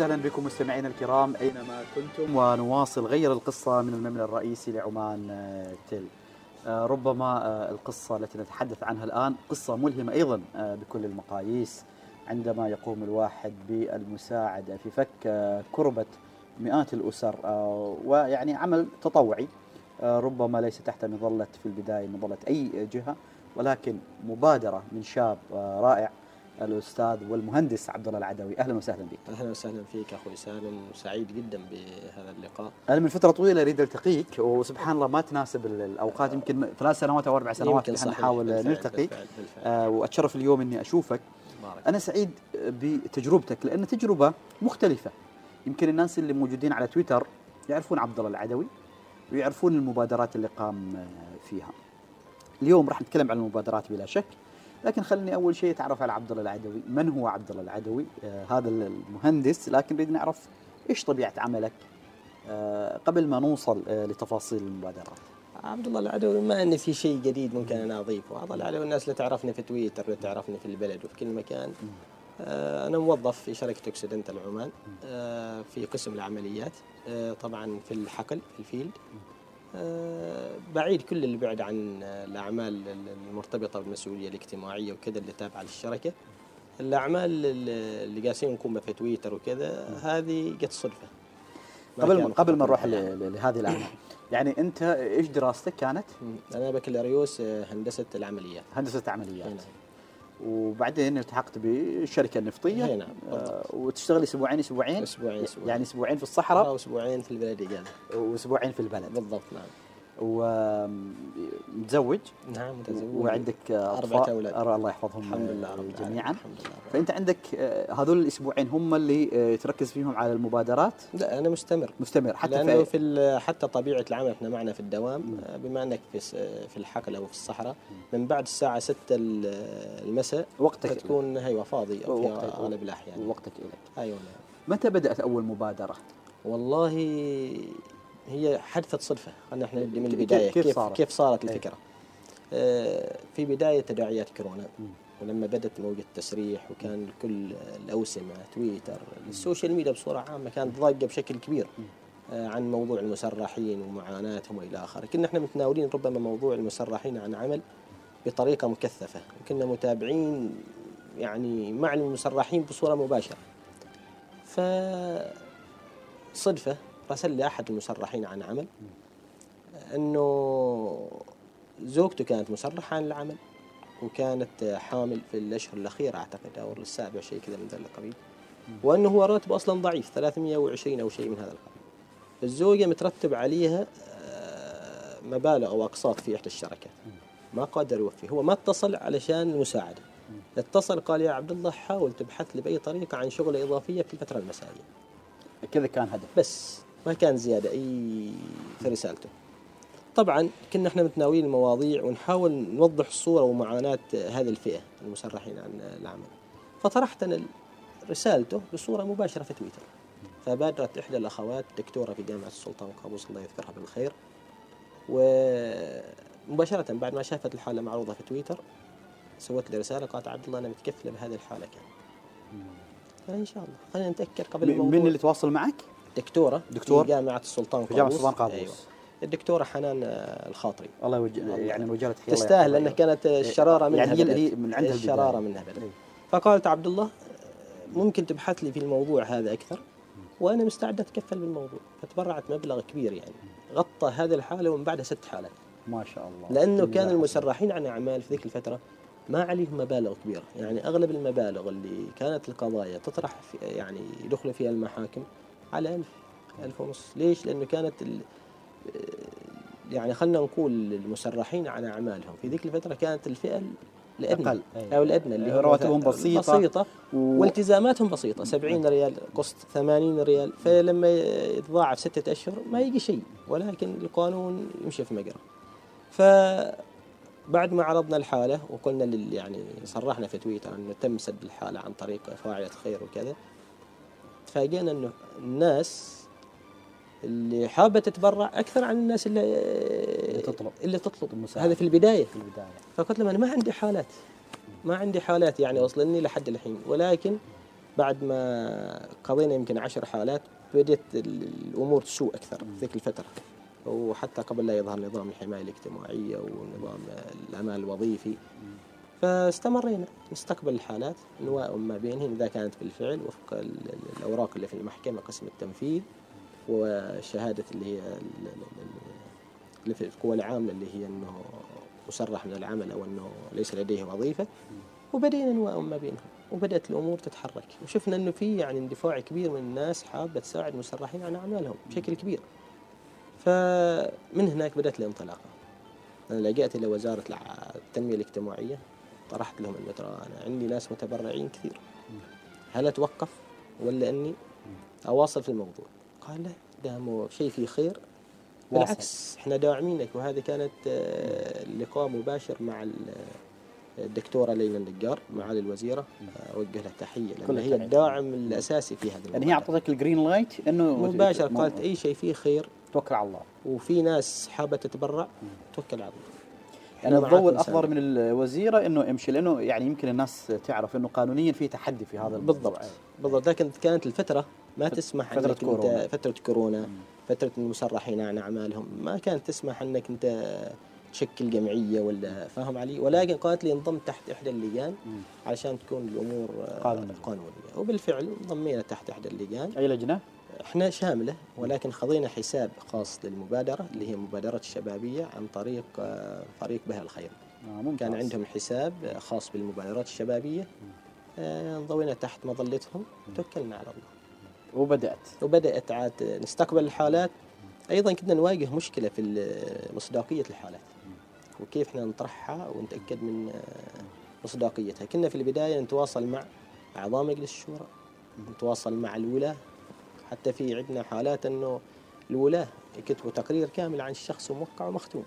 وسهلا بكم مستمعينا الكرام أينما كنتم ونواصل غير القصة من المملى الرئيسي لعمان آه، تل. آه، ربما آه، القصة التي نتحدث عنها الآن قصة ملهمة أيضا بكل المقاييس عندما يقوم الواحد بالمساعدة في فك كربة مئات الأسر ويعني عمل تطوعي ربما ليس تحت مظلة في البداية مظلة أي جهة ولكن مبادرة من شاب رائع الأستاذ والمهندس عبد الله العدوي. أهلا وسهلا بك. أهلا وسهلا فيك أخوي سالم. وسعيد جدا بهذا اللقاء. أنا من فترة طويلة أريد التقيك وسبحان الله ما تناسب ال- الأوقات. يمكن ثلاث سنوات أو أربع سنوات صحيح. نحاول نلتقي. بالفعل بالفعل. آه وأتشرف اليوم إني أشوفك. بارك. أنا سعيد بتجربتك لأن تجربة مختلفة. يمكن الناس اللي موجودين على تويتر يعرفون عبد الله العدوي ويعرفون المبادرات اللي قام فيها. اليوم راح نتكلم عن المبادرات بلا شك. لكن خليني أول شيء أتعرف على عبد الله العدوي. من هو عبد الله العدوي؟ آه هذا المهندس. لكن نريد نعرف إيش طبيعة عملك آه قبل ما نوصل آه لتفاصيل المبادرات عبد الله العدوي ما أن في شيء جديد ممكن أنا أضيفه عبد الله العدوي الناس اللي تعرفني في تويتر اللي تعرفني في البلد وفي كل مكان. آه أنا موظف في شركة اوكسيدنتال عمان آه في قسم العمليات آه طبعا في الحقل في ال field. بعيد كل البعد عن آه، الاعمال المرتبطة بالمسؤولية الاجتماعية وكذا اللي تابعة للشركة. الأعمال اللي اللي قاسين نكون بها في تويتر وكذا هذه صدفة. ما قبل قبل ما نروح لهذه الأعمال. يعني أنت إيش دراستك كانت؟ أنا بكالوريوس آه، هندسة العمليات. هندسة عمليات وبعدين التحقت بالشركة النفطية. هنا آه وتشتغل أسبوعين أسبوعين. أسبوعين أسبوعين. يعني أسبوعين في الصحراء. واسبوعين في البلد قال. وأسبوعين في البلد. بالضبط نعم. ومتزوج. نعم متزوج. وعندك أربعة أولاد. الله يحفظهم الحمد لله رب جميعا. الحمد لله رب فأنت عندك آه، هذول الأسبوعين هم اللي آه، تركز فيهم على المبادرات؟ لا أنا مستمر. مستمر. حتى لأنه في في حتى طبيعة العمل إحنا معنا في الدوام آه، بما أنك في في الحقل أو في الصحراء من بعد الساعة 6 ال- المساء وقتك تكون هيوه فاضي أو في وقتك- أغلب الأحيان. وقتك إليك. أيوه. نعم متى بدأت أول مبادرة؟ والله هي حدثت صدفة خلينا إحنا نبدي من البداية كيف كيف صارت؟ كيف صارت إيه. الفكرة آه، في بداية تداعيات كورونا. ولما بدأت موجة التسريح وكان كل الأوسمة تويتر ال social media بصورة عامة كانت ضاقة بشكل كبير آه، عن موضوع المسرحين ومعاناتهم وإلى آخره، كنا إحنا متناولين ربما موضوع المسرحين عن عمل بطريقة مكثفة، وكنا متابعين يعني مع المسرحين بصورة مباشرة. ف صدفه راسل لي احد المسرحين عن عمل إنه زوجته كانت مسرحه عن العمل وكانت حامل في الأشهر الأخيرة أعتقد أو السابع شيء كذا من ذا القبيل وإنه هو راتبه أصلا ضعيف 320 أو شيء من هذا القبيل الزوجة مترتب عليها آه، مبالغ أو أقساط في إحدى الشركات. ما قادر يوفي. هو ما اتصل علشان المساعدة. اتصل قال يا عبد الله حاول تبحث لي باي طريقة عن شغلة إضافية في الفترة المسائية. كذا كان هدف بس. ما كان زيادة أي في رسالته طبعا كنا إحنا متناولين المواضيع ونحاول نوضح الصورة ومعاناة هذه الفئة المسرحين عن العمل. فطرحت أنا رسالته بصورة مباشرة في تويتر. فبادرت إحدى الأخوات دكتورة في جامعة السلطان قابوس الله يذكرها بالخير. ومباشرة بعد ما شافت الحالة معروضة في تويتر سوت لي رسالة قالت عبد الله أنا متكفلة بهذه الحالة كان. فإن شاء الله خلينا نتذكر قبل الموضوع. من اللي تواصل معك؟ دكتورة دكتور؟ في جامعة السلطان في قابوس. السلطان قابوس. أيوة. الدكتورة حنان آه، الخاطري الله يوجه يعني نوجه لها تستاهل. لأنها كانت الشرارة منها يعني هي من عندها الشرارة البداية. منها بدأت إيه. فقالت عبد الله آه، ممكن تبحث لي في الموضوع هذا أكثر وأنا مستعد أتكفل بالموضوع فتبرعت مبلغ كبير يعني غطى هذه الحالة ومن بعدها ست حالات ما شاء الله لأنه جزاك كان. المسرحين عن أعمال في ذيك الفترة ما عليهم مبالغ كبيرة يعني أغلب المبالغ اللي كانت القضايا تطرح في يعني يدخلوا فيها المحاكم على ألف ألف ونص ليش؟ لأنه كانت يعني خلنا نقول المسرحين عن أعمالهم في ذيك الفترة كانت الفئة الأدنى أقل. أيوة. أو الأدنى اللي هم رواتبهم مثلاً بسيطة. بسيطة و- والتزاماتهم بسيطة 70 ريال قسط 80 ريال فلما يتضاعف ستة أشهر ما يجي شيء ولكن القانون يمشي في مجرى فبعد ما عرضنا الحالة وقلنا لل يعني صرحنا في تويتر أنه تم سد الحالة عن طريق فاعلة خير وكذا تفاجئنا أنه الناس اللي حابة تتبرع أكثر عن الناس اللي, اللي تطلب. اللي تطلب. المساعدة. هذا في البداية. في البداية. فقلت لهم أنا ما عندي حالات. ما عندي حالات يعني وصلني لحد الحين. ولكن بعد ما قضينا يمكن عشر حالات بدأت الأمور تسوء أكثر في ذيك الفترة. وحتى قبل لا يظهر نظام الحماية الاجتماعية ونظام الأمان الوظيفي. فاستمرينا. نستقبل الحالات نوائم ما بينهم إذا كانت بالفعل وفق ال- ال- الأوراق اللي في المحكمة قسم التنفيذ وشهادة اللي هي ال- ال- ال- اللي في القوى العاملة اللي هي أنه مسرح من العمل أو أنه ليس لديه وظيفة. وبدينا نوائم ما بينهم وبدأت الأمور تتحرك. وشفنا أنه في يعني اندفاع كبير من الناس حابة تساعد المسرحين عن أعمالهم بشكل كبير. فمن هناك بدأت الانطلاقة. أنا لجأت إلى وزارة التنمية الاجتماعية. طرحت لهم أنه ترى أنا عندي ناس متبرعين كثير. هل أتوقف ولا أني أواصل في الموضوع؟ قال لا دام شيء فيه خير. بالعكس إحنا داعمينك. وهذه كانت آه، لقاء مباشر مع ال- الدكتورة ليلى النجار معالي الوزيرة. آه، أوجه لها تحية كل لأن هي. الداعم الأساسي في هذا يعني هي الموضوع. أعطتك ال green light انه مباشر قالت أي شيء فيه خير توكل على الله. وفي ناس حابة تتبرع توكل على الله. يعني الضوء. الأخضر من الوزيرة إنه امشي لأنه يعني يمكن الناس تعرف إنه قانونيا في تحدي في هذا الموضوع. بالضبط بالضبط لكن كانت الفترة ما تسمح فترة إنك كورونا. انت فترة كورونا فترة المسرحين عن أعمالهم ما كانت تسمح إنك أنت تشكل جمعية ولا فاهم علي ولكن قالت لي انضم تحت إحدى اللجان مم. علشان تكون الأمور قانونية. قانونية وبالفعل انضمينا تحت إحدى اللجان أي لجنة؟ إحنا شاملة ولكن خذينا حساب خاص للمبادرة اللي هي مبادرة الشبابية عن طريق آه، فريق بها الخير. آه ممتاز. كان عندهم حساب خاص بالمبادرات الشبابية آه، انضوينا تحت مظلتهم توكلنا على الله. وبدأت. وبدأت عاد نستقبل الحالات. أيضا كنا نواجه مشكلة في مصداقية الحالات. وكيف إحنا نطرحها ونتأكد من آه، مصداقيتها. كنا في البداية نتواصل مع أعضاء مجلس الشورى نتواصل مع الولاة حتى في عندنا حالات أنه الولاة يكتبوا تقرير كامل عن الشخص وموقع ومختوم.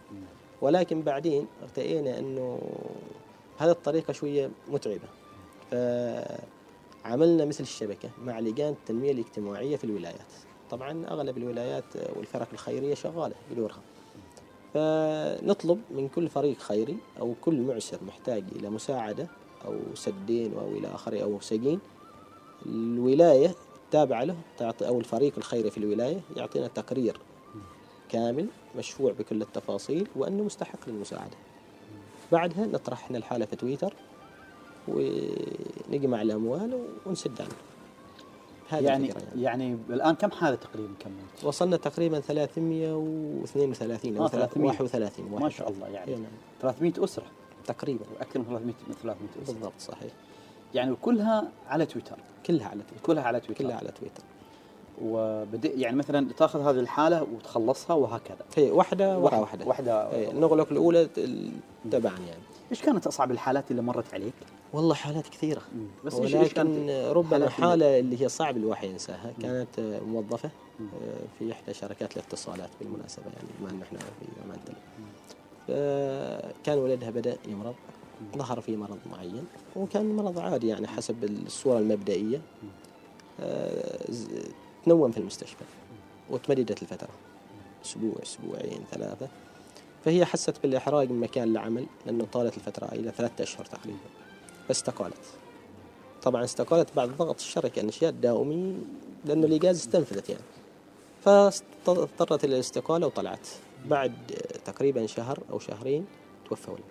ولكن بعدين ارتئينا أنه هذه الطريقة شوية متعبة. فعملنا مثل الشبكة مع لجان التنمية الاجتماعية في الولايات. طبعا أغلب الولايات والفرق الخيرية شغالة بدورها فنطلب من كل فريق خيري أو كل معسر محتاج إلى مساعدة أو سدين أو إلى آخره أو سجين الولاية التابعة له تعطي أو الفريق الخيري في الولاية يعطينا تقرير كامل مشفوع بكل التفاصيل وأنه مستحق للمساعدة بعدها نطرح إحنا الحالة في تويتر ونجمع الأموال ونسد عنه هذه يعني يعني. يعني الآن كم حالة تقريبا كملت؟ وصلنا تقريبا 332 أو 300. 31 ما شاء الله يعني إيه نعم. 300 أسرة تقريبا وأكثر من 300 من 300 أسرة بالضبط صحيح يعني كلها على تويتر. كلها على تويتر. كلها على تويتر. كلها على تويتر. وبدأ يعني مثلا تأخذ هذه الحالة وتخلصها وهكذا. هي واحدة ورا واحدة واحدة. إيه، نغلق الأولى ال- تبعا يعني. إيش كانت أصعب الحالات اللي مرت عليك؟ والله حالات كثيرة. بس إيش كانت ولكن ربما الحالات اللي- حالة اللي هي صعب الواحد ينساها كانت آه، موظفة آه، في إحدى شركات الاتصالات بالمناسبة يعني بما أن إحنا في أمان تل كان ولدها بدأ يمرض. ظهر فيه مرض معين وكان مرض عادي يعني حسب الصورة المبدئية. آه، تنوم في المستشفى وتمددت الفترة. أسبوع أسبوعين ثلاثة. فهي حست بالإحراج من مكان العمل لأنه طالت الفترة إلى ثلاثة أشهر تقريبا. فاستقالت. طبعا استقالت بعد ضغط الشركة نشاط دائمي لأنه الإجازة استنفذت يعني. فاضطرت إلى الاستقالة وطلعت. بعد تقريبا شهر أو شهرين توفى ولد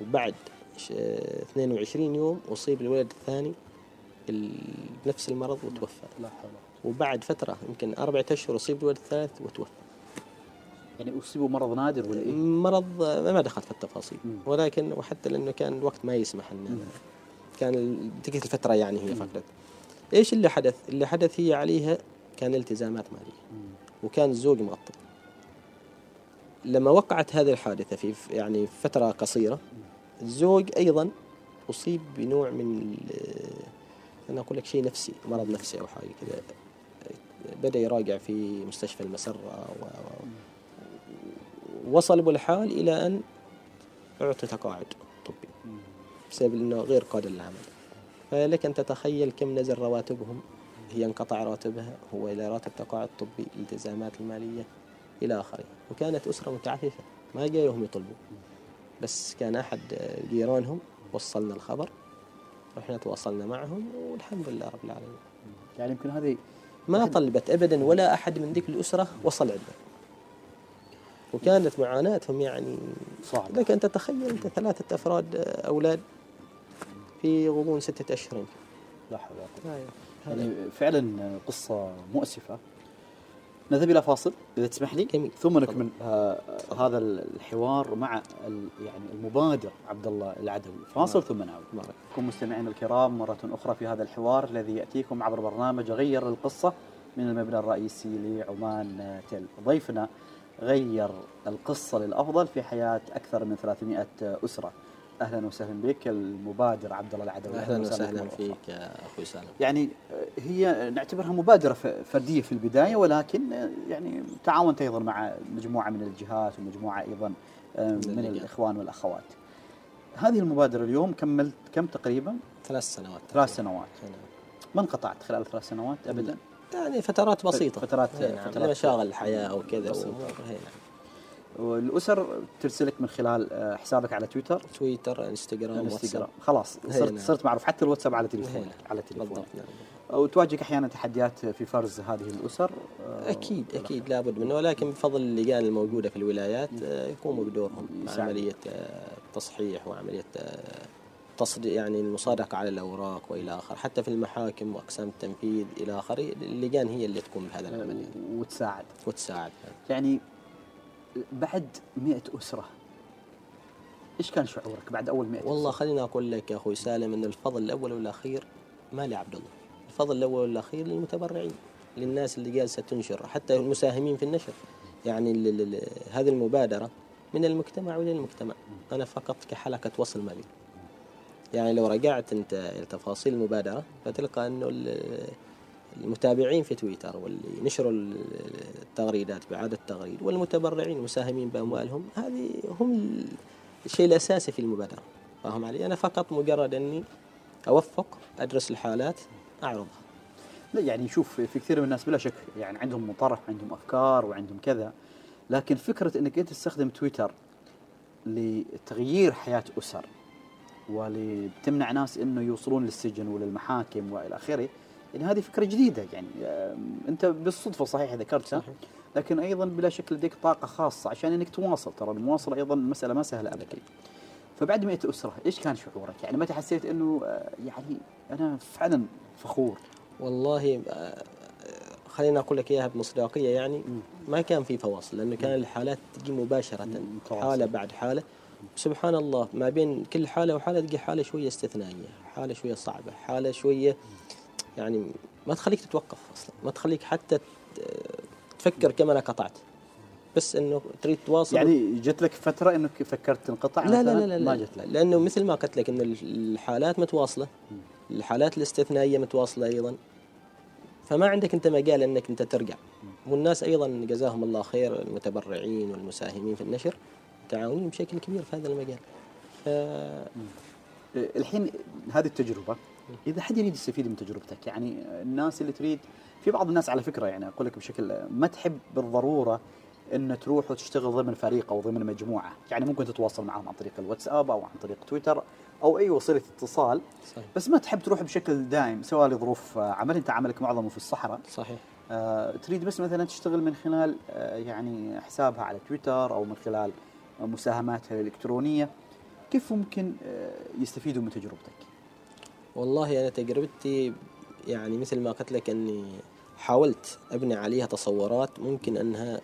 وبعد ش- 22 يوم أصيب الولد الثاني ال- بنفس المرض وتوفى. لا حول. وبعد فترة يمكن أربعة أشهر أصيب الولد الثالث وتوفى. يعني اصيبوا مرض نادر ولا إيه؟ مرض ما دخلت في التفاصيل. ولكن وحتى لأنه كان الوقت ما يسمح أن كان تلك الفترة يعني هي فقدت. إيش اللي حدث؟ اللي حدث هي عليها كان التزامات مالية. وكان الزوج مغطى لما وقعت هذه الحادثة في في- يعني فترة قصيرة الزوج أيضا أصيب بنوع من أنا أقول لك شيء نفسي مرض نفسي أو حاجة كذا. بدأ يراجع في مستشفى المسرة و... وصل بالحال إلى أن أعطي تقاعد طبي بسبب أنه غير قادر للعمل. فلك أن تتخيل كم نزل رواتبهم. هي انقطع راتبها هو إلى راتب تقاعد طبي الالتزامات المالية إلى آخره. وكانت أسرة متعففة ما جايهم يطلبوا. بس كان أحد جيرانهم وصلنا الخبر. رحنا تواصلنا معهم والحمد لله رب العالمين. يعني يمكن هذه ما طلبت ابدا ولا أحد من ذيك الأسرة وصل عندنا. وكانت معاناتهم يعني صعبة. لك ان تتخيل أنت ثلاثة أفراد آه، أولاد في غضون ستة أشهر. لا حول ولا قوة. هذا- يعني فعلا قصة مؤسفة. نذهب إلى فاصل إذا تسمح لي جميل. ثم نكمل. آه، هذا الحوار مع يعني المبادر عبد الله العدوي. فاصل ثم نعود. بكم مستمعينا الكرام مرة أخرى في هذا الحوار الذي يأتيكم عبر برنامج غير القصة من المبنى الرئيسي لعمان تل. ضيفنا غير القصة للأفضل في حياة أكثر من 300 أسرة. أهلا وسهلا بك المبادر عبد الله العدوي. أهلا وسهلا. فيك يا أخوي سالم. يعني هي نعتبرها مبادرة ف- فردية في البداية ولكن يعني تعاونت أيضا مع مجموعة من الجهات ومجموعة أيضا آه، من اللجان. الإخوان والأخوات. هذه المبادرة اليوم كملت كم تقريبا؟ ثلاث سنوات ثلاث سنوات. نعم. ما انقطعت خلال ثلاث سنوات أبدا؟ يعني فترات بسيطة. فترات- هي نعم. فترات مشاغل الحياة أو كذا والأسر ترسلك من خلال آه، حسابك على تويتر. تويتر إنستغرام واتساب. انستغرام خلاص صرت نعم. صرت معروف. حتى الواتساب على تليفونك. على تليفونك. بالضبط. نعم. وتواجهك أحيانا تحديات في فرز هذه الأسر آه، أكيد أكيد. لابد منه. ولكن بفضل اللجان الموجودة في الولايات آه، يقوموا بدورهم. يساعد. عملية آه، تصحيح وعملية آه، تصديق يعني المصادقة على الأوراق وإلى آخر. حتى في المحاكم وأقسام التنفيذ إلى آخره اللجان هي اللي تقوم بهذا العمل. وتساعد. وتساعد. يعني بعد مئة أسرة. إيش كان شعورك بعد أول مئة والله أسرة؟ خليني أقول لك يا أخوي سالم إن الفضل الأول والأخير ما لعبد الله. الفضل الأول والأخير للمتبرعين للناس اللي جالسة تنشر حتى المساهمين في النشر. يعني هذه المبادرة من المجتمع وللمجتمع أنا فقط كحلقة وصل ما بين يعني لو رجعت أنت إلى تفاصيل المبادرة فتلقى ال- المتابعين في تويتر واللي نشروا ال- التغريدات باعاده التغريد والمتبرعين المساهمين بأموالهم هذه هم ال- الشيء الأساسي في المبادرة فاهم علي؟ أنا فقط مجرد أني أوفق أدرس الحالات أعرضها لا يعني شوف في كثير من الناس بلا شك يعني عندهم مطرح وعندهم أفكار وعندهم كذا لكن فكرة أنك أنت تستخدم تويتر لتغيير حياة أسر ولتمنع ناس أنه يوصلون للسجن وللمحاكم وإلى آخره يعني هذه فكرة جديدة يعني آم، أنت بالصدفة صحيح ذكرتها. لكن أيضا بلا شك لديك طاقة خاصة عشان أنك تواصل ترى المواصلة أيضا مسألة ما سهلة أبدا. فبعد مئة أسرة إيش كان شعورك؟ يعني متى حسيت أنه آه، يعني أنا فعلا فخور؟ والله آه، خليني أقول لك إياها بمصداقية يعني. ما كان في فواصل لأنه كان الحالات تجي مباشرة. حالة بعد حالة. سبحان الله ما بين كل حالة وحالة تلقى حالة شوية استثنائية حالة شوية صعبة حالة شوية يعني ما تخليك تتوقف أصلا ما تخليك حتى تفكر كم أنا قطعت. بس إنه تريد تواصل. يعني جت لك فترة إنك فكرت تنقطع لا لا؟ لا لا, ما جت لك. لأنه مثل ما قلت لك إن الحالات متواصلة. الحالات الاستثنائية متواصلة أيضا. فما عندك أنت مجال إنك أنت ترجع. والناس أيضا جزاهم الله خير المتبرعين والمساهمين في النشر متعاونين بشكل كبير في هذا المجال. ف... الحين هذه التجربة إذا حد يريد يستفيد من تجربتك يعني الناس اللي تريد في بعض الناس على فكرة يعني أقول لك بشكل ما تحب بالضرورة أن تروح وتشتغل ضمن فريق أو ضمن مجموعة يعني ممكن تتواصل معهم عن طريق الواتساب أو عن طريق تويتر أو أي وسيلة اتصال صحيح. بس ما تحب تروح بشكل دائم سواء لظروف عمل أنت عملك معظمه في الصحراء. صحيح. آه، تريد بس مثلا تشتغل من خلال آه، يعني حسابها على تويتر أو من خلال مساهماتها الإلكترونية كيف ممكن آه، يستفيدوا من تجربتك؟ والله أنا تجربتي يعني مثل ما قلت لك إني حاولت أبني عليها تصورات ممكن إنها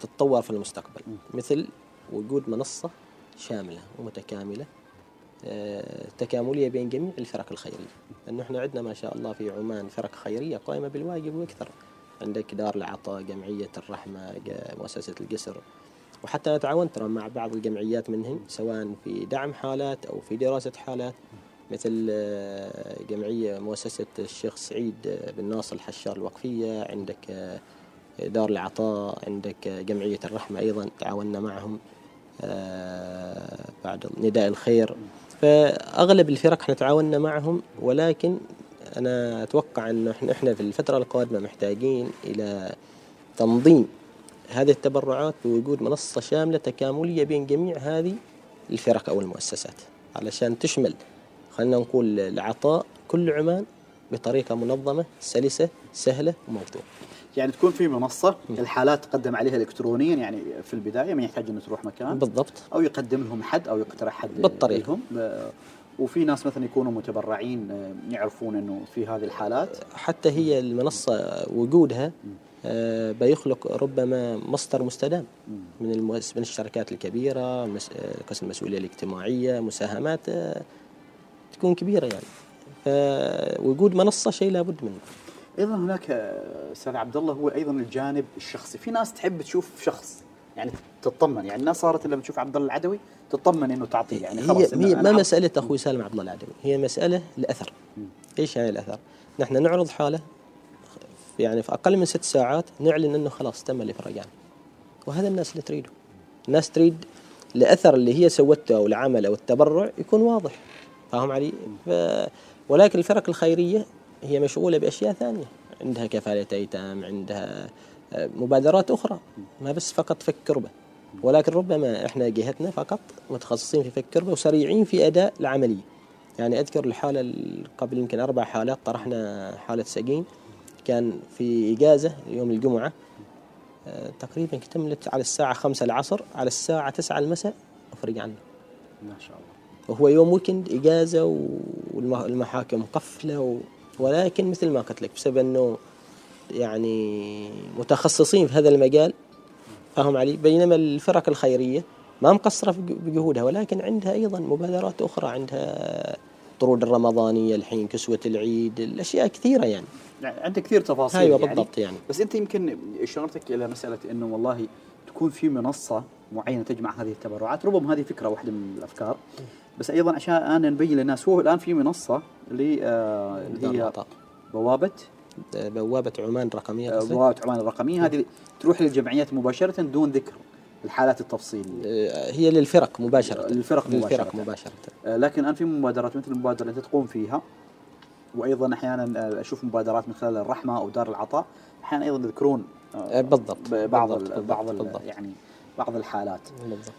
تتطور في المستقبل. مثل وجود منصة شاملة ومتكاملة آه، تكاملية بين جميع الفرق الخيرية. لأنه إحنا عندنا ما شاء الله في عمان فرق خيرية قائمة بالواجب وأكثر عندك دار العطاء جمعية الرحمة ج- مؤسسة القسر وحتى أنا تعاونت ترى مع بعض الجمعيات منهم سواء في دعم حالات أو في دراسة حالات. مثل آه، جمعية مؤسسة الشيخ سعيد آه، بن ناصر الحشار الوقفية عندك آه، دار العطاء عندك جمعية الرحمة أيضا تعاوننا معهم بعد نداء الخير. فأغلب الفرق إحنا تعاوننا معهم ولكن أنا أتوقع انه إحنا في الفترة القادمة محتاجين إلى تنظيم هذه التبرعات بوجود منصة شاملة تكاملية بين جميع هذه الفرق أو المؤسسات علشان تشمل خلينا نقول العطاء كل عمان بطريقة منظمة سلسة سهلة وموثوقة يعني تكون في منصة الحالات تقدم عليها إلكترونيا يعني في البداية ما يحتاج أنه تروح مكان. بالضبط. أو يقدم لهم حد أو يقترح حد بالطريقة. لهم. ب- وفي ناس مثلا يكونوا متبرعين يعرفون أنه في هذه الحالات. حتى هي المنصة وجودها آه، بيخلق ربما مصدر مستدام. من من الشركات الكبيرة مس- آه، قسم المسؤولية الاجتماعية مساهمات آه، تكون كبيرة يعني. فوجود منصة شيء لابد منه. أيضا هناك آه، أستاذ عبد الله هو أيضا الجانب الشخصي. في ناس تحب تشوف شخص يعني تطمن. يعني الناس صارت لما تشوف عبد الله العدوي تطمن إنه تعطيه يعني هي خلاص هي أنا ما مسألة أخوي سالم عبد الله العدوي هي مسألة الأثر. إيش يعني الأثر؟ نحن نعرض حالة يعني في أقل من ست ساعات نعلن أنه خلاص تم الإفراج عنه وهذا الناس اللي تريده. الناس تريد الأثر اللي هي سوته أو العمل أو التبرع يكون واضح. فاهم علي؟ ف... ولكن الفرق الخيرية هي مشغولة بأشياء ثانية. عندها كفالة أيتام عندها آه، مبادرات أخرى. ما بس فقط فك كربة. ولكن ربما إحنا جهتنا فقط متخصصين في فك كربة وسريعين في أداء العملية. يعني أذكر الحالة ال- قبل يمكن أربع حالات طرحنا حالة سجين. كان في إجازة يوم الجمعة آه، تقريبا اكتملت على الساعة خمسة العصر. على الساعة تسعة المساء أفرج عنه. ما شاء الله. وهو يوم ويكند إجازة والمحاكم قفلة و... ولكن مثل ما قلت لك بسبب أنه يعني متخصصين في هذا المجال فهم علي. بينما الفرق الخيرية ما مقصرة بجهودها ولكن عندها أيضا مبادرات أخرى. عندها طرود الرمضانية الحين كسوة العيد الأشياء كثيرة يعني. يعني عندك كثير تفاصيل أيوة يعني. بالضبط يعني. بس أنت يمكن إشارتك إلى مسألة إنه والله تكون في منصة معينة تجمع هذه التبرعات ربما هذه فكرة واحدة من الأفكار. بس أيضا عشان نبين للناس. هو الآن في منصة اللي آه اللي هي. بوابة. بوابة عمان الرقمية آه،؟ بوابة عمان الرقمية. هذه تروح للجمعيات مباشرة دون ذكر الحالات التفصيليه آه، هي للفرق مباشرة. للفرق للفرق مباشرة. مباشرة. آه، لكن الآن في مبادرات مثل المبادرة اللي تقوم فيها. وأيضا أحيانا آه، أشوف مبادرات من خلال الرحمة أو دار العطاء. أحيانا أيضا يذكرون آه، بالضبط. بعض بالضبط، ال- بعض ال- بالضبط. يعني بعض الحالات. بالضبط.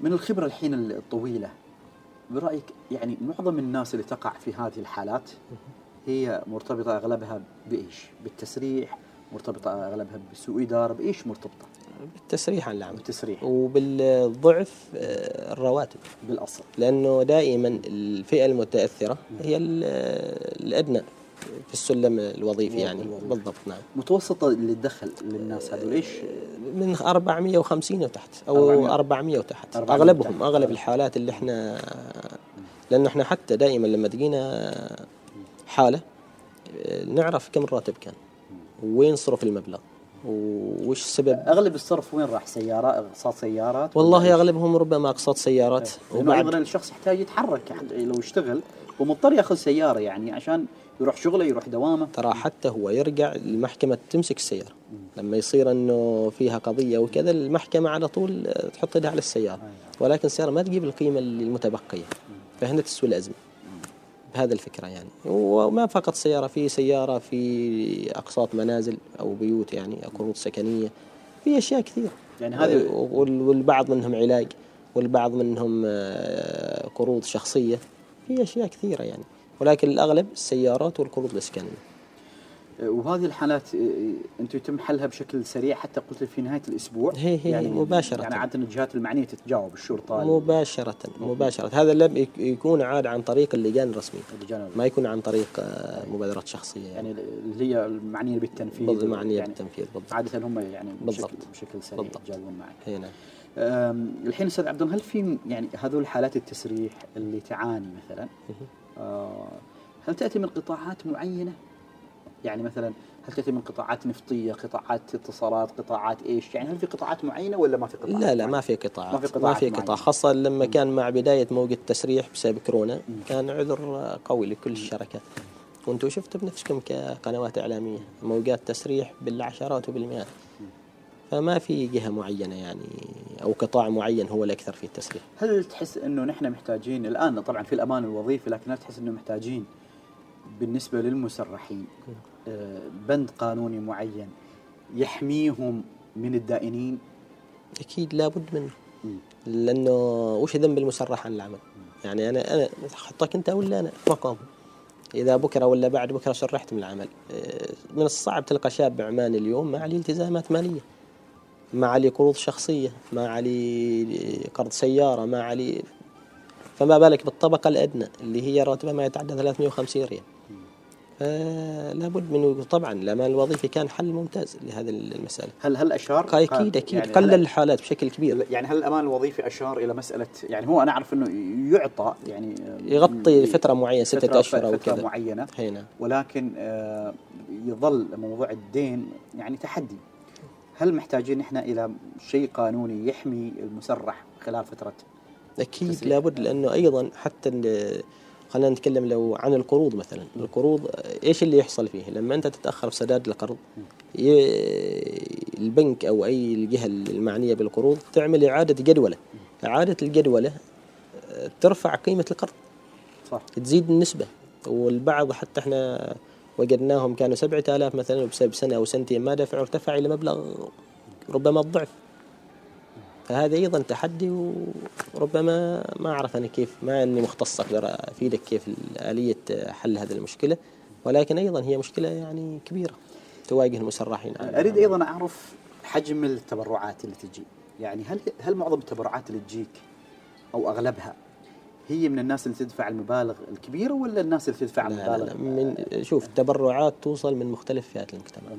من الخبرة الحين الطويلة برأيك يعني معظم الناس اللي تقع في هذه الحالات هي مرتبطة أغلبها بإيش؟ بالتسريح مرتبطة أغلبها بسوء إدارة بإيش مرتبطة؟ بالتسريح عن العمل بالتسريح. وبالضعف آه، الرواتب. بالأصل. لأنه دائما الفئة المتأثرة هي ال- الأدنى. في السلم الوظيفي يعني. بالضبط نعم. متوسط الدخل للناس هذول إيش؟ من 450 وتحت 400 أو 400 وتحت. 400 أغلبهم وتحت. أغلب الحالات اللي إحنا لأنه إحنا حتى دائما لما تجينا حالة نعرف كم الراتب كان وين صرف المبلغ وش السبب. أغلب الصرف وين راح؟ سيارة اقساط سيارات؟ والله؟ أغلبهم ربما اقساط سيارات لأنه أيضا الشخص يحتاج يتحرك لو يشتغل ومضطر يأخذ سيارة يعني عشان يروح شغله يروح دوامه. ترى حتى هو يرجع المحكمة تمسك السيارة. لما يصير إنه فيها قضية وكذا المحكمة على طول آه، تحط يدها على السيارة. ولكن السيارة ما تجيب القيمة المتبقية. فهنا تسوي الأزمة. بهذا الفكرة يعني. وما فقط سيارة في سيارة في أقساط منازل أو بيوت يعني قروض سكنية. في أشياء كثير يعني هذه وال- والبعض منهم علاج والبعض منهم آه، قروض شخصية. في أشياء كثيرة يعني. ولكن الأغلب السيارات والقروض الإسكانية. وهذه الحالات آه، أنتم يتم حلها بشكل سريع حتى قلت في نهاية الأسبوع. هي- هي مباشرة. يعني عادة الجهات المعنية تتجاوب الشرطة مباشرة مباشرة. هذا لم يك- يكون عاد عن طريق اللجان الرسمية. اللجان ما يكون عن طريق مبادرات شخصية يعني, يعني اللي هي المعنية بالتنفيذ بالضبط معنية يعني بالتنفيذ بالضبط. عادة هم يعني بشكل بالضبط. بشكل سريع بالضبط. يتجاوبون معك. هي نعم. الحين أستاذ عبد الله هل في يعني هذول حالات التسريح اللي تعاني مثلا؟ هل تأتي من قطاعات معينة؟ يعني مثلا هل تأتي من قطاعات نفطية، قطاعات اتصالات، قطاعات إيش؟ يعني هل في قطاعات معينة ولا ما في قطاعات؟ لا لا معينة؟ ما في قطاعات ما في ما قطاعات في معينة. قطاع خاصة لما كان مع بداية موجة التسريح بسبب كورونا كان عذر آه، قوي لكل الشركات وأنتم شفتوا بنفسكم كقنوات إعلامية موجات تسريح بالعشرات وبالمئات فما في جهة معينة يعني أو قطاع معين هو الأكثر في التسريح هل تحس إنه نحن محتاجين الآن؟ طبعا في الأمان الوظيفي لكن هل تحس إنه محتاجين بالنسبة للمسرحين آه، بند قانوني معين يحميهم من الدائنين؟ أكيد لابد منه. لأنه وش ذنب المسرح عن العمل؟ يعني أنا أنا حطك أنت ولا في مقام. إذا بكرة ولا بعد بكرة شرحت من العمل. آه، من الصعب تلقى شاب عماني اليوم ما عليه التزامات مالية. ما عليه قروض شخصية ما عليه قرض سيارة ما عليه فما بالك بالطبقة الأدنى اللي هي راتبها ما يتعدى 350 ريال. فلا بد من طبعا الامان الوظيفي كان حل ممتاز لهذه المسألة. هل هل أشار؟ أكيد أكيد يعني قلل الحالات بشكل كبير. يعني هل الامان الوظيفي أشار إلى مسألة يعني هو أنا أعرف إنه يعطى يعني يغطي فترة ستة أشهر أو فترة كذا. معينة هنا ولكن آه، يظل موضوع الدين يعني تحدي. هل محتاجين إحنا إلى شيء قانوني يحمي المسرح خلال فترة أكيد. لابد لأنه أيضا حتى خلينا نتكلم لو عن القروض مثلا. القروض إيش اللي يحصل فيه؟ لما أنت تتأخر في سداد القرض البنك أو أي الجهة المعنية بالقروض تعمل إعادة جدولة. إعادة الجدولة آه، ترفع قيمة القرض. صح. تزيد النسبة. والبعض حتى إحنا وجدناهم كانوا سبعة آلاف مثلا وبسبب سنة أو سنتين ما دفعوا ارتفع إلى مبلغ ربما الضعف. فهذا أيضا تحدي وربما ما أعرف أنا كيف ما أني مختص أقدر أفيدك كيف آلية حل هذه المشكلة. ولكن أيضا هي مشكلة يعني كبيرة تواجه المسرحين. أريد أيضا أعرف حجم التبرعات اللي تجي. يعني هل هل معظم التبرعات اللي تجيك أو أغلبها هي من الناس اللي تدفع المبالغ الكبيرة ولا الناس اللي تدفع لا لا المبالغ لا. من شوف التبرعات توصل من مختلف فئات المجتمع.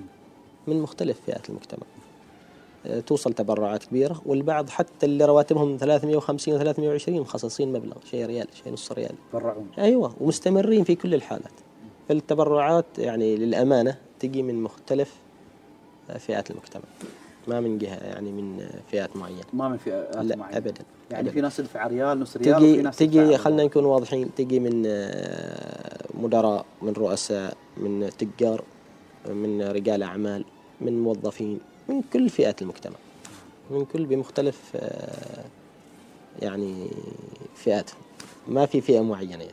من مختلف فئات المجتمع. آه، توصل تبرعات كبيرة والبعض حتى اللي رواتبهم 350 و 320 مخصصين مبلغ شيء ريال شيء نص ريال. يتبرعون أيوة ومستمرين في كل الحالات. فالتبرعات يعني للأمانة تجي من مختلف آه، فئات المجتمع. ما من جهة يعني من فئات معينة. ما من فئات لا معينة. أبدا يعني أبداً. في ناس تدفع ريال نص ريال وفي تجي ناس تجي خلينا نكون واضحين تجي من آه، مدراء من رؤساء من تجار من رجال أعمال من موظفين من كل فئات المجتمع. من كل بمختلف آه، يعني فئاتهم ما في فئة معينة يعني.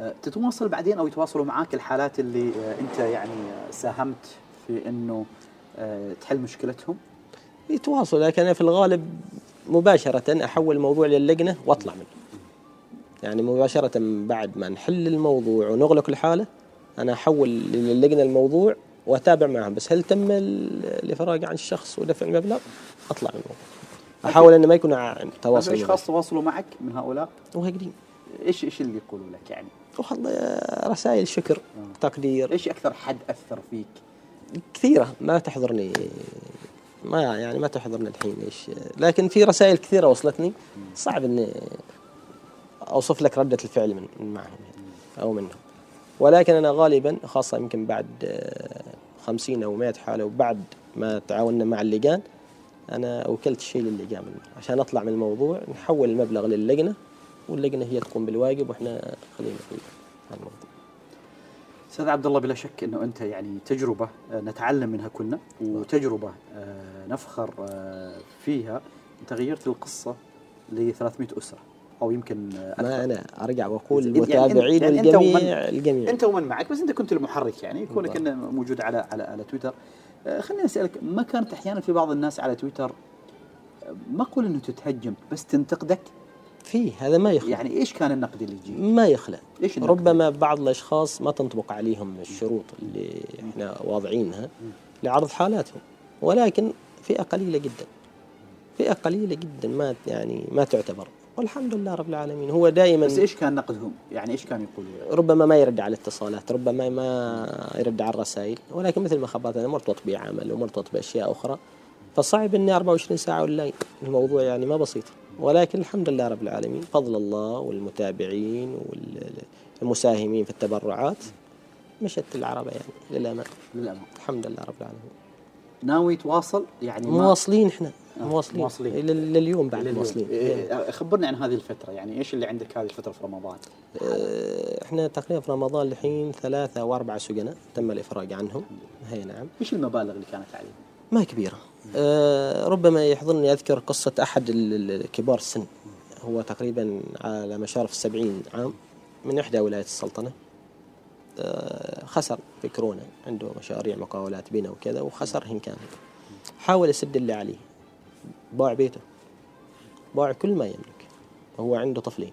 آه، تتواصل بعدين أو يتواصلوا معاك الحالات اللي أنت يعني ساهمت في إنه تحل مشكلتهم؟ يتواصل لكن أنا في الغالب مباشرة أحول الموضوع للجنة وأطلع منه. يعني مباشرة بعد ما نحل الموضوع ونغلق الحالة أنا أحول للجنة الموضوع وأتابع معهم. بس هل تم ال- الإفراج عن الشخص ودفع المبلغ؟ أطلع من الموضوع أحاول إنه ما يكون تواصل في اشخاص تواصلوا معك من هؤلاء؟ وهكذا إيش إيش اللي يقولوا لك يعني؟ والله رسائل شكر تقدير. إيش أكثر حد أثر فيك؟ كثيرة ما تحضرني ما يعني ما تحضرني الحين إيش. لكن في رسائل كثيرة وصلتني. صعب إني أوصف لك ردة الفعل من معهم أو منهم. ولكن أنا غالبا خاصة يمكن بعد خمسين أو مئة حالة وبعد ما تعاوننا مع اللجان أنا أوكلت الشيء للجان عشان أطلع من الموضوع نحول المبلغ للجنة واللجنة هي تقوم بالواجب وإحنا خلينا في الموضوع. أستاذ عبد الله بلا شك إنه أنت يعني تجربة آه، نتعلم منها كلنا وتجربة آه، نفخر آه، فيها أنت غيرت القصة ل 300 أسرة أو يمكن أكثر. ما أنا أرجع وأقول يعني المتابعين يعني أنت ومن- والجميع الجميع أنت ومن معك بس أنت كنت المحرك يعني كونك. انه موجود على على على تويتر خليني أسألك ما كانت أحيانا في بعض الناس على تويتر ما أقول إنه تتهجم بس تنتقدك في هذا ما يخلى يعني إيش كان النقد اللي يجي؟ ما يخلى إيش النقد؟ ربما بعض الأشخاص ما تنطبق عليهم الشروط اللي إحنا واضعينها لعرض حالاتهم ولكن فئة قليلة جدا فئة قليلة جدا ما يعني ما تعتبر والحمد لله رب العالمين هو دائما بس إيش كان نقدهم؟ يعني إيش كانوا يقولوا؟ ربما ما يرد على الاتصالات ربما ما يرد على الرسائل ولكن مثل ما خبرت أنا مرتبط بعمل ومرتبط باشياء أخرى فصعب إني 24 ساعة اونلاين الموضوع يعني ما بسيط ولكن الحمد لله رب العالمين. فضل الله والمتابعين والمساهمين في التبرعات. مشت العربة يعني للأمانة للامانه الحمد لله رب العالمين. ناوي تواصل يعني مواصلين إحنا. آه، مواصلين, مواصلين. لليوم بعد لليوم. مواصلين. إيه، خبرني عن هذه الفترة. يعني إيش اللي عندك هذه الفترة في رمضان؟ آه، إحنا تقريبا في رمضان الحين ثلاثة أو أربعة سجناء تم الإفراج عنهم. هي نعم. إيش المبالغ اللي كانت عليهم؟ ما كبيرة. آه، ربما يحضرني أذكر قصة أحد ال- ال- كبار السن. هو تقريبا على مشارف السبعين عام من إحدى ولايات السلطنة. آه، خسر في كورونا عنده مشاريع مقاولات بنا وكذا وخسرهم كامل حاول يسد اللي عليه. باع بيته. باع كل ما يملك. هو عنده طفلين.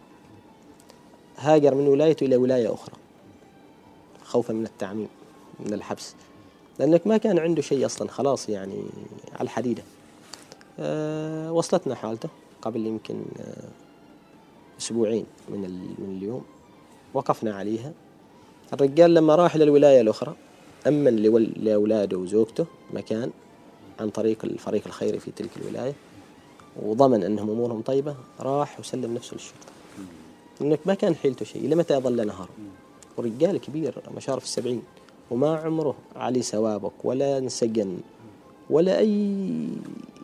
هاجر من ولايته إلى ولاية أخرى. خوفا من التعميم من الحبس. لأنك ما كان عنده شيء أصلا خلاص يعني على الحديدة. أه وصلتنا حالته قبل يمكن أه أسبوعين من, من اليوم. وقفنا عليها. الرجال لما راح إلى الولاية الأخرى أمن لأولاده وزوجته مكان عن طريق الفريق الخيري في تلك الولاية. وضمن أنهم أمورهم طيبة راح وسلم نفسه للشرطة. إنك ما كان حيلته شيء إلى متى ظل نهار ورجال كبير مشارف السبعين. وما عمره علي سوابق ولا انسجن ولا أي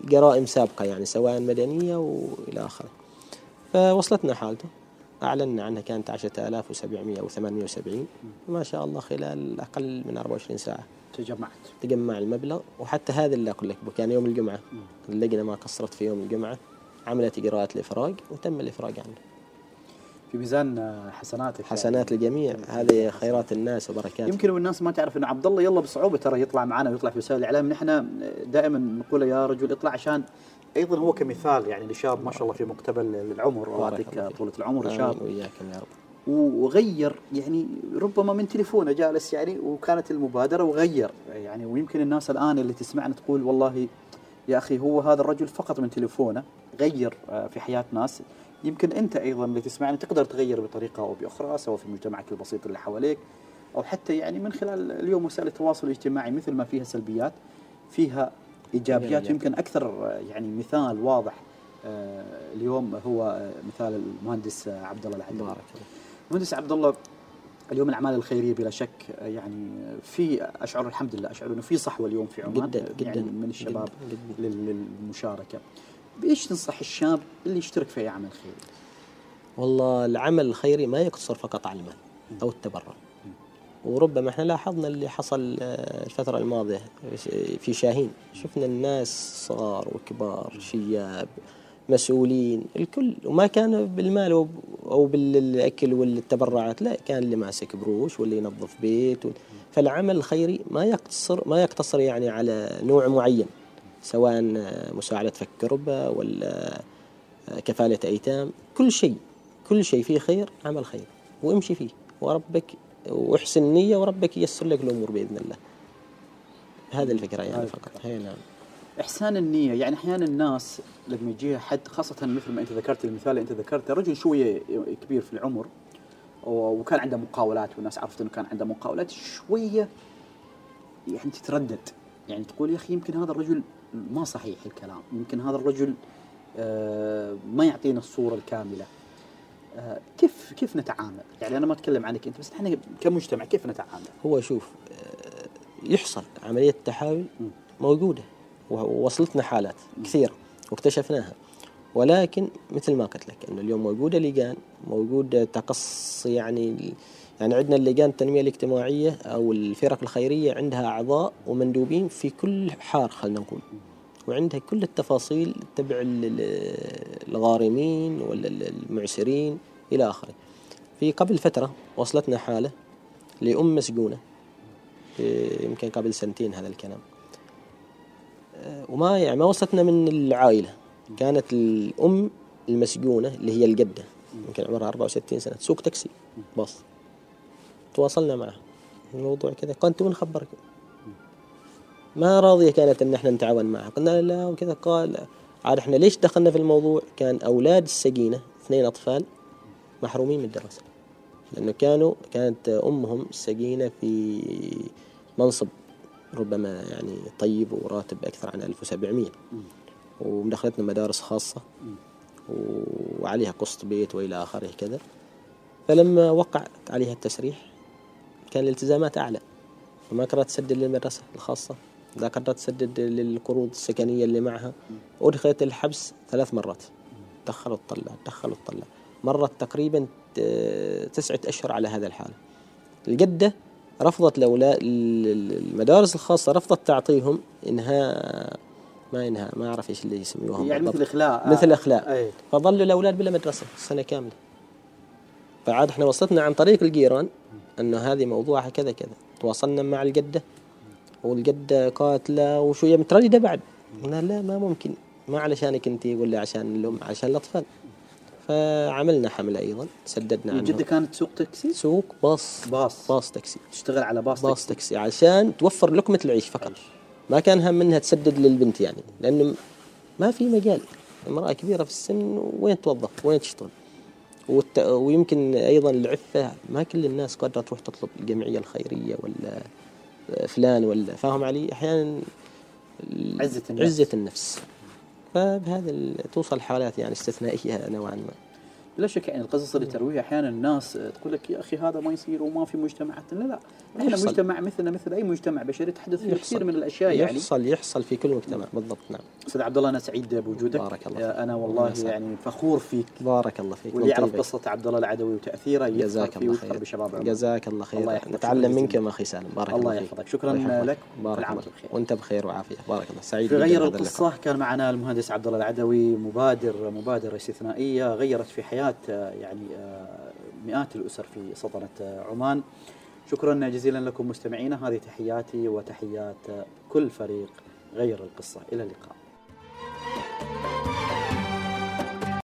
جرائم سابقة يعني سواء مدنية وإلى آخره. فوصلتنا حالته. أعلنا عنها كانت 10700 أو 870 ما شاء الله خلال أقل من 24 ساعة. تجمعت. تجمع المبلغ وحتى هذا اللي أقول لك كان يوم الجمعة. اللجنة ما قصرت في يوم الجمعة. عملت إجراءات الإفراج وتم الإفراج عنه. في ميزان حسناتك حسنات يعني. الجميع هذه خيرات الناس وبركات. يمكن الناس ما تعرف إن عبد الله يلا بصعوبة ترى يطلع معنا ويطلع في وسائل الإعلام. نحن دائما نقول يا رجل اطلع عشان أيضا هو كمثال يعني لشاب ما شاء الله في مقتبل العمر. ويعطيك طولة العمر شاب. وياكم يا رب. وغير يعني ربما من تليفونه جالس يعني وكانت المبادرة وغير. يعني ويمكن الناس الآن اللي تسمعنا تقول والله يا أخي هو هذا الرجل فقط من تليفونه غير آه، في حياة ناس. يمكن أنت أيضا اللي تسمعنا تقدر تغير بطريقة أو بأخرى سواء في مجتمعك البسيط اللي حواليك أو حتى يعني من خلال اليوم وسائل التواصل الاجتماعي مثل ما فيها سلبيات فيها إيجابيات. يمكن أكثر يعني مثال واضح آه، اليوم هو مثال المهندس عبد الله العدل المهندس عبد الله اليوم الأعمال الخيرية بلا شك يعني في أشعر الحمد لله أشعر إنه في صحوة اليوم في عمان جدا جدا يعني من الشباب جداً جداً. للمشاركة. بإيش تنصح الشاب اللي يشترك في أي عمل خيري؟ والله العمل الخيري ما يقتصر فقط على المال أو التبرع. وربما إحنا لاحظنا اللي حصل آه، الفترة الماضية في شاهين. شفنا الناس صغار وكبار شياب مسؤولين الكل. وما كان بالمال أو بالأكل والتبرعات لا كان اللي ماسك بروش واللي ينظف بيت فالعمل الخيري ما يقتصر ما يقتصر يعني على نوع معين. سواء مساعدة فك كربة ولا كفالة أيتام كل شيء كل شيء فيه خير عمل خير وامشي فيه. وربك واحسن نية وربك ييسر لك الأمور بإذن الله. هذه الفكرة يعني فقط. هي نعم. إحسان النية يعني أحيانا الناس لما يجيها حد خاصة مثل ما أنت ذكرت المثال اللي أنت ذكرته رجل شوية كبير في العمر وكان عنده مقاولات والناس عرفت أنه كان عنده مقاولات شوية يعني تتردد. يعني تقول يا أخي يمكن هذا الرجل ما صحيح الكلام. يمكن هذا الرجل آه، ما يعطينا الصورة الكاملة. آه، كيف كيف نتعامل؟ يعني أنا ما أتكلم عنك أنت بس إحنا كمجتمع كيف نتعامل؟ هو شوف آه، يحصل عملية تحايل موجودة ووصلتنا حالات كثيرة واكتشفناها. ولكن مثل ما قلت لك إنه اليوم موجودة لجان موجود تقص يعني يعني عندنا اللجان التنمية الاجتماعية أو الفرق الخيرية عندها أعضاء ومندوبين في كل حار خلينا نقول. وعندها كل التفاصيل تبع الغارمين ولا المعسرين إلى آخره. في قبل فترة وصلتنا حالة لأم مسجونة يمكن قبل سنتين هذا الكلام. آه، وما يعني ما وصلتنا من العائلة. كانت الأم المسجونة اللي هي الجدة يمكن عمرها 64 سنة تسوق تاكسي باص. تواصلنا معها. الموضوع كذا. قالت وين خبركم ما راضية كانت إن إحنا نتعاون معها. قلنا لا وكذا. قال عاد إحنا ليش دخلنا في الموضوع؟ كان أولاد السجينة اثنين أطفال محرومين من الدراسة. لأنه كانوا كانت أمهم السجينة في منصب ربما يعني طيب وراتب أكثر عن 1700 ومدخلتنا مدارس خاصة وعليها قسط بيت وإلى آخره كذا. فلما وقعت عليها التسريح كان الالتزامات أعلى. فما قدرت تسدد للمدرسة الخاصة لا قدرت تسدد للقروض السكنية اللي معها. أدخلت الحبس ثلاث مرات. دخلوا الطلع دخلوا الطلع مرت تقريبا تسعة أشهر على هذا الحال. الجدة رفضت الأولاد المدارس الخاصة رفضت تعطيهم إنهاء ما إنهاء ما أعرف إيش اللي يسميوها يعني مثل إخلاء. مثل إخلاء. أي. فظلوا الأولاد بلا مدرسة سنة كاملة. فعاد إحنا وصلتنا عن طريق الجيران أنه هذه موضوعها كذا كذا. تواصلنا مع الجدة والجدة قاتلة وشوية مترددة بعد. قلنا لا ما ممكن. ما علشانك أنت لي عشان الأم عشان الأطفال. فعملنا حملة أيضا سددنا عنهم جدة كانت سوق تاكسي؟ سوق باص. باص. باص تاكسي. تشتغل على باص, باص تاكسي. عشان توفر لقمة العيش فقط. ما كان هم منها تسدد للبنت يعني لأنه ما في مجال. امرأة كبيرة في السن وين توظف؟ وين تشتغل؟ والت... ويمكن أيضا العفة ما كل الناس قادرة تروح تطلب الجمعية الخيرية ولا فلان ولا فاهم علي؟ أحيانا عزة النفس. عزة النفس. فبهذا توصل حالات يعني استثنائية نوعا ما. بلا شك يعني القصص اللي ترويها أحيانا الناس تقول لك يا أخي هذا ما يصير وما في مجتمعاتنا لا لا إحنا يحصل. مجتمع مثلنا مثل أي مجتمع بشري تحدث فيه يحصل. كثير من الأشياء يعني يحصل يحصل في كل مجتمع بالضبط نعم أستاذ عبد الله أنا سعيد بوجودك بارك الله فيك. أنا الله والله. يعني فخور فيك بارك الله فيك واللي يعرف. قصة عبد الله العدوي وتأثيره جزاك الله خير بشباب. جزاك الله الله خير يحفظك. نتعلم شكراً منك. يا أخي سالم بارك الله الله فيك يحفظك. شكراً الله يحفظك. لك. بارك الله بخير. وأنت بخير وعافية بارك الله سعيد في غير. القصة كان معنا المهندس عبد الله العدوي مبادر مبادرة استثنائية غيرت في حياة مئات يعني مئات الأسر في سلطنة عمان. شكرا جزيلا لكم مستمعينا. هذه تحياتي وتحيات كل فريق غير القصة. إلى اللقاء.